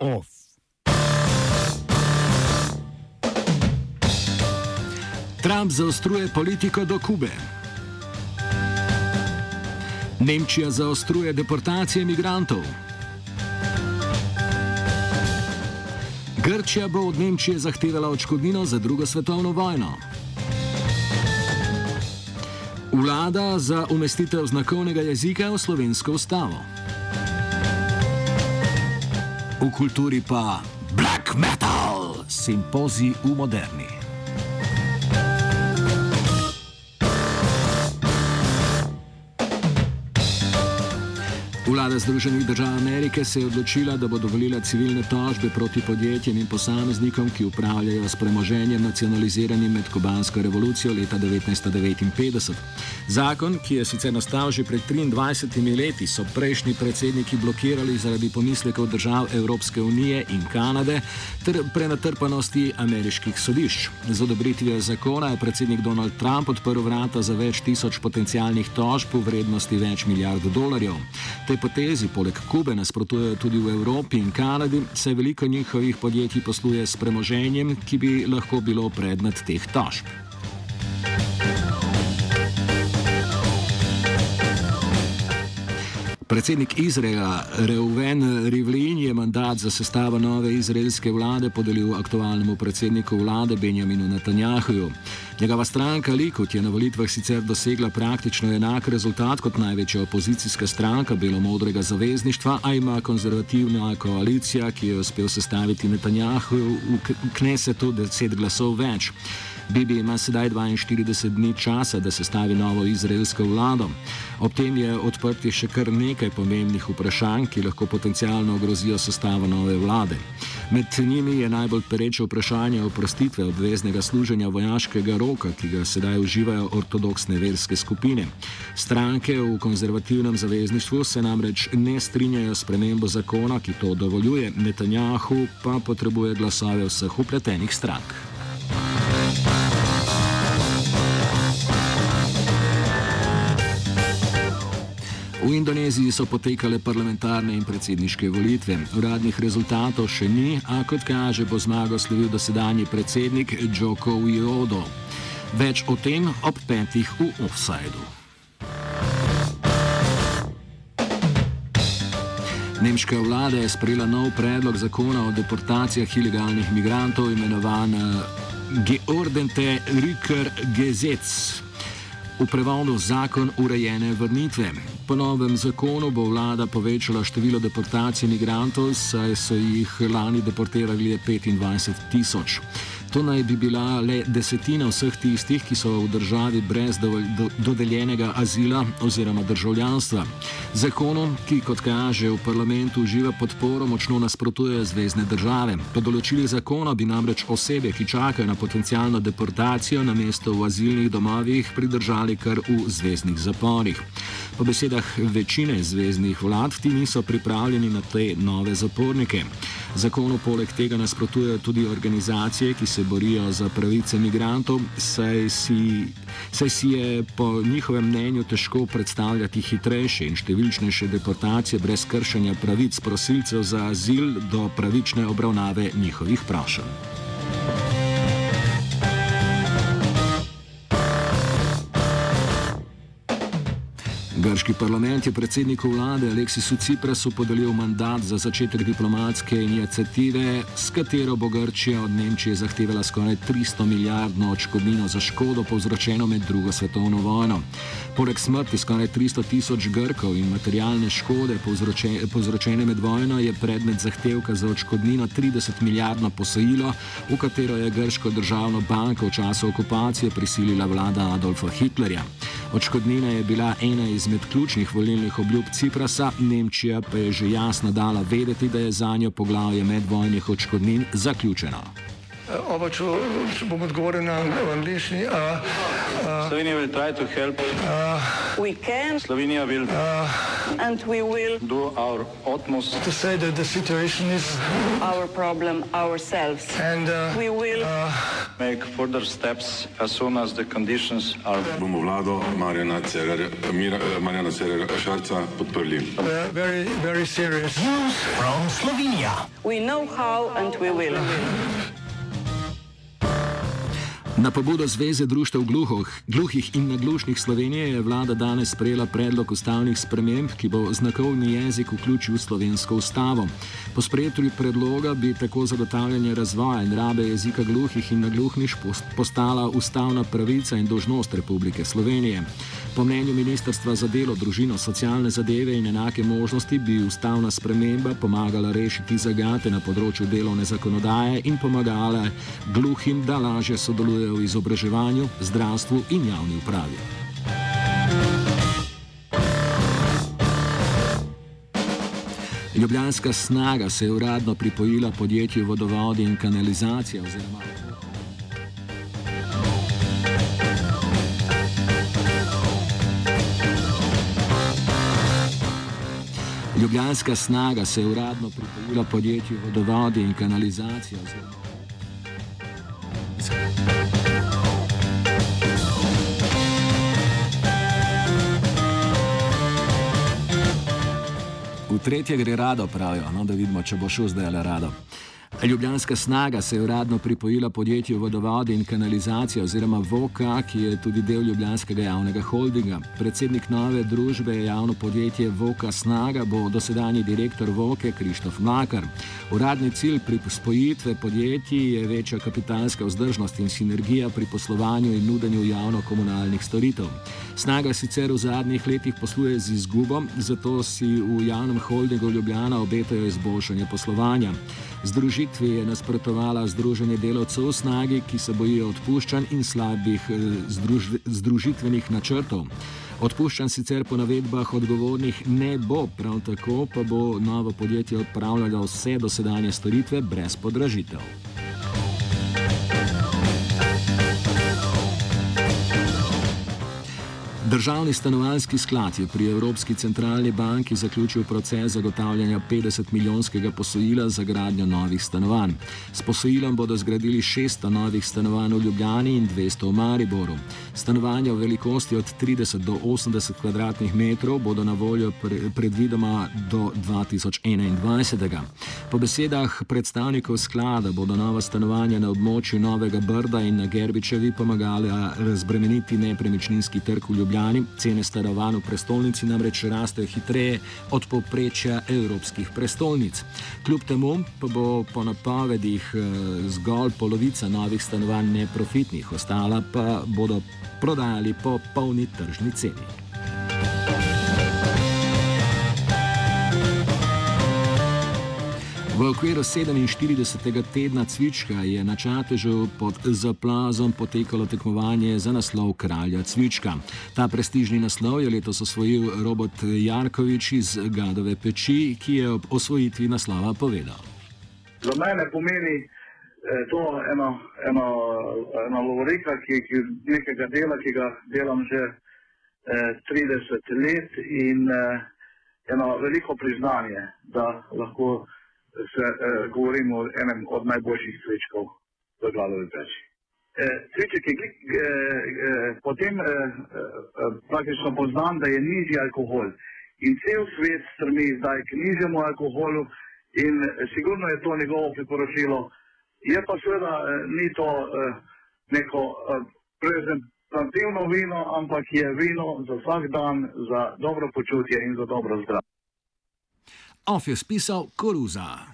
off. Trump zaostruje politiko do Kube. Nemčija zaostruje deportacije imigrantov. Grčija bo od Nemčije zahtevala odškodnino za drugo svetovno vojno. Vlada za umestitev znakovnega jezika v slovensko ustavo. V kulturi pa black metal, simpozij v moderni. Vlada Združenih držav Amerike se je odločila, da bo dovolila civilne tožbe proti podjetjem in posameznikom, ki upravljajo s premoženjem nacionaliziranim med kubansko revolucijo leta 1959. Zakon, ki je sicer nastal že pred 23 leti, so prejšnji predsedniki blokirali zaradi pomislekov držav Evropske unije in Kanade ter prenatrpanosti ameriških sodišč. Z odobritvijo zakona je predsednik Donald Trump odprl vrata za več tisoč potencijalnih tožb v vrednosti več milijard dolarjev. Te potezi poleg Kube nasprotujejo tudi v Evropi in Kanadi, saj veliko njihovih podjetij posluje s premoženjem, ki bi lahko bilo predmet teh tožb. Predsednik Izraela Reuven Rivlin je mandat za sestavo nove izraelske vlade podelil aktualnemu predsedniku vlade Benjaminu Netanjahuju. Njegova stranka Likud je na volitvah sicer dosegla praktično enak rezultat kot največja opozicijska stranka Belomodrega zavezništva, a ima konzervativna koalicija, ki jo je uspel sestaviti Netanjahuju v Knesetu, deset glasov več. Bibi ima sedaj 42 dni časa, da sestavi novo izraelsko vlado. Ob tem je odprti še kar nekaj pomembnih vprašanj, ki lahko potencialno ogrozijo sestavo nove vlade. Med njimi je najbolj pereče vprašanje oprostitve obveznega služenja vojaškega roka, ki ga sedaj uživajo ortodoksne verske skupine. Stranke v konzervativnem zavezništvu se namreč ne strinjajo s premembo zakona, ki to dovoljuje, Netanjahu pa potrebuje glasove vseh upletenih strank. V Indoneziji so potekale parlamentarne in predsedniške volitve. Uradnih rezultatov še ni, a kot kaže, bo zmago slavil dosedanji predsednik Joko Widodo. Več o tem ob petih v offsajdu. Nemška vlada je sprejela nov predlog zakona o deportacijah ilegalnih migrantov, imenovan Geordente Riker Gesetz. V prevodu zakon urejene vrnitve. Po novem zakonu bo vlada povečala število deportacij imigrantov, saj so jih lani deportirali 25 tisoč. To naj bi bila le desetina vseh tistih, ki so v državi brez dodeljenega azila oziroma državljanstva. Zakonu, ki kot kaže v parlamentu uživa podporo, močno nasprotujejo zvezdne države. Po določilih zakona bi namreč osebe, ki čakajo na potencijalno deportacijo na mesto v azilnih domovih, pridržali kar v zvezdnih zaporih. Po besedah večine zvezdnih vlad ti niso pripravljeni na te nove zapornike. Zakonu poleg tega nasprotujejo tudi organizacije, ki se borijo za pravice imigrantov, saj si, saj si je po njihovem mnenju težko predstavljati hitrejše in številčnejše deportacije brez kršenja pravic prosilcev za azil do pravične obravnave njihovih prošenj. Grški parlament je predsedniku vlade Aleksisu Ciprasu podelil mandat za začetek diplomatske inicijative, s katero bo Grčija od Nemčije zahtevala skoraj 300 milijardno odškodnino za škodo povzročeno med drugo svetovno vojno. Poleg smrti skoraj 300 tisoč Grkov in materialne škode povzročene med vojno je predmet zahtevka za odškodnino 30 milijardno posojilo, v katero je Grško državno banko v času okupacije prisilila vlada Adolfa Hitlerja. Odškodnina je bila ena izmed ključnih volilnih obljub Ciprasa, Nemčija pa je že jasno dala vedeti, da je za njo poglavje medvojnih odškodnin zaključeno. Oba, če, če bom odgovoril na angliški. Slovenija will try to help. We can. Slovenija will. And we will. Do our utmost. To say that the situation is. Our problem ourselves. And we will. Make further steps as soon as the conditions are. Bomo vlado Marjana Cererera Šarca podprli. Very, very serious. News from Slovenia. We know how and we will. Na pobudo Zveze društev gluhoh, gluhih in naglušnih Slovenije je vlada danes sprejela predlog ustavnih sprememb, ki bo znakovni jezik vključil v slovensko ustavo. Po sprejetju predloga bi tako zagotavljanje razvoja in rabe jezika gluhih in naglušnih postala ustavna pravica in dožnost Republike Slovenije. Po mnenju Ministrstva za delo, družino, socialne zadeve in enake možnosti bi ustavna sprememba pomagala rešiti zagate na področju delovne zakonodaje in pomagala gluhim, da lažje sodelujejo v izobraževanju, zdravstvu in javni upravi. Ljubljanska snaga se je uradno pripojila podjetju vodovodi in kanalizacije oziroma Ljubljanska snaga se je uradno pripojila podjetju vodovodi in kanalizacijo. V tretje gre rado, pravijo, no, da vidimo, če bo šel zdaj le rado. Ljubljanska snaga se je uradno pripojila podjetju Vodovode in kanalizacija oziroma VOKA, ki je tudi del Ljubljanskega javnega holdinga. Predsednik nove družbe je javno podjetje VOKA Snaga, bo dosedanji direktor VOKE Krištof Mlakar. Uradni cilj pri spojitve podjetij je večja kapitalska vzdržnost in sinergija pri poslovanju in nudenju javno-komunalnih storitev. Snaga sicer v zadnjih letih posluje z izgubo, zato si v javnem holdingu Ljubljana obetajo izboljšanje poslovanja. Združitvi je nasprotovala Združenje delavcev v snagi, ki se bojijo odpuščanj in slabih eh, združ, združitvenih načrtov. Odpuščanj sicer po navedbah odgovornih ne bo, prav tako pa bo novo podjetje odpravljalo vse dosedanje storitve brez podražitev. Državni stanovanski sklad je pri Evropski centralni banki zaključil proces zagotavljanja 50-milijonskega posojila za gradnjo novih stanovanj. S posojilom bodo zgradili 600 novih stanovanj v Ljubljani in 200 v Mariboru. Stanovanja v velikosti od 30 do 80 kvadratnih metrov bodo na voljo pre, predvidoma do 2021. Po besedah predstavnikov sklada bodo nova stanovanja na območju Novega Brda in na Gerbičevi pomagala razbremeniti nepremičninski trg v Ljubljani. Ljubljani, cene stanovanj v prestolnici namreč rastejo hitreje od povprečja evropskih prestolnic. Kljub temu pa bo po napovedih eh, zgolj polovica novih stanovanj neprofitnih, ostala pa bodo prodajali po polni tržni ceni. V okviru 47. tedna Cvička je na Čatežu pod zaplazom potekalo tekmovanje za naslov kralja Cvička. Ta prestižni naslov je letos osvojil Robert Jarkovič iz Gadove peči, ki je ob osvojitvi naslova povedal. Za mene pomeni eh, to eno, eno, eno lovorika, ki, ki nekega dela, ki ga delam že eh, 30 let in eh, eno veliko priznanje, da lahko se eh, govorimo o enem od najboljših svečkov v glavi peči. Eh, sveček je glik, eh, eh, potem eh, eh, praktično poznan, da je nižji alkohol. In cel svet strmi zdaj k nižjemu alkoholu in eh, sigurno je to njegovo priporočilo. Je pa seveda eh, ni to eh, neko eh, prezentativno vino, ampak je vino za vsak dan, za dobro počutje in za dobro zdravje. Off je spisal Koruza.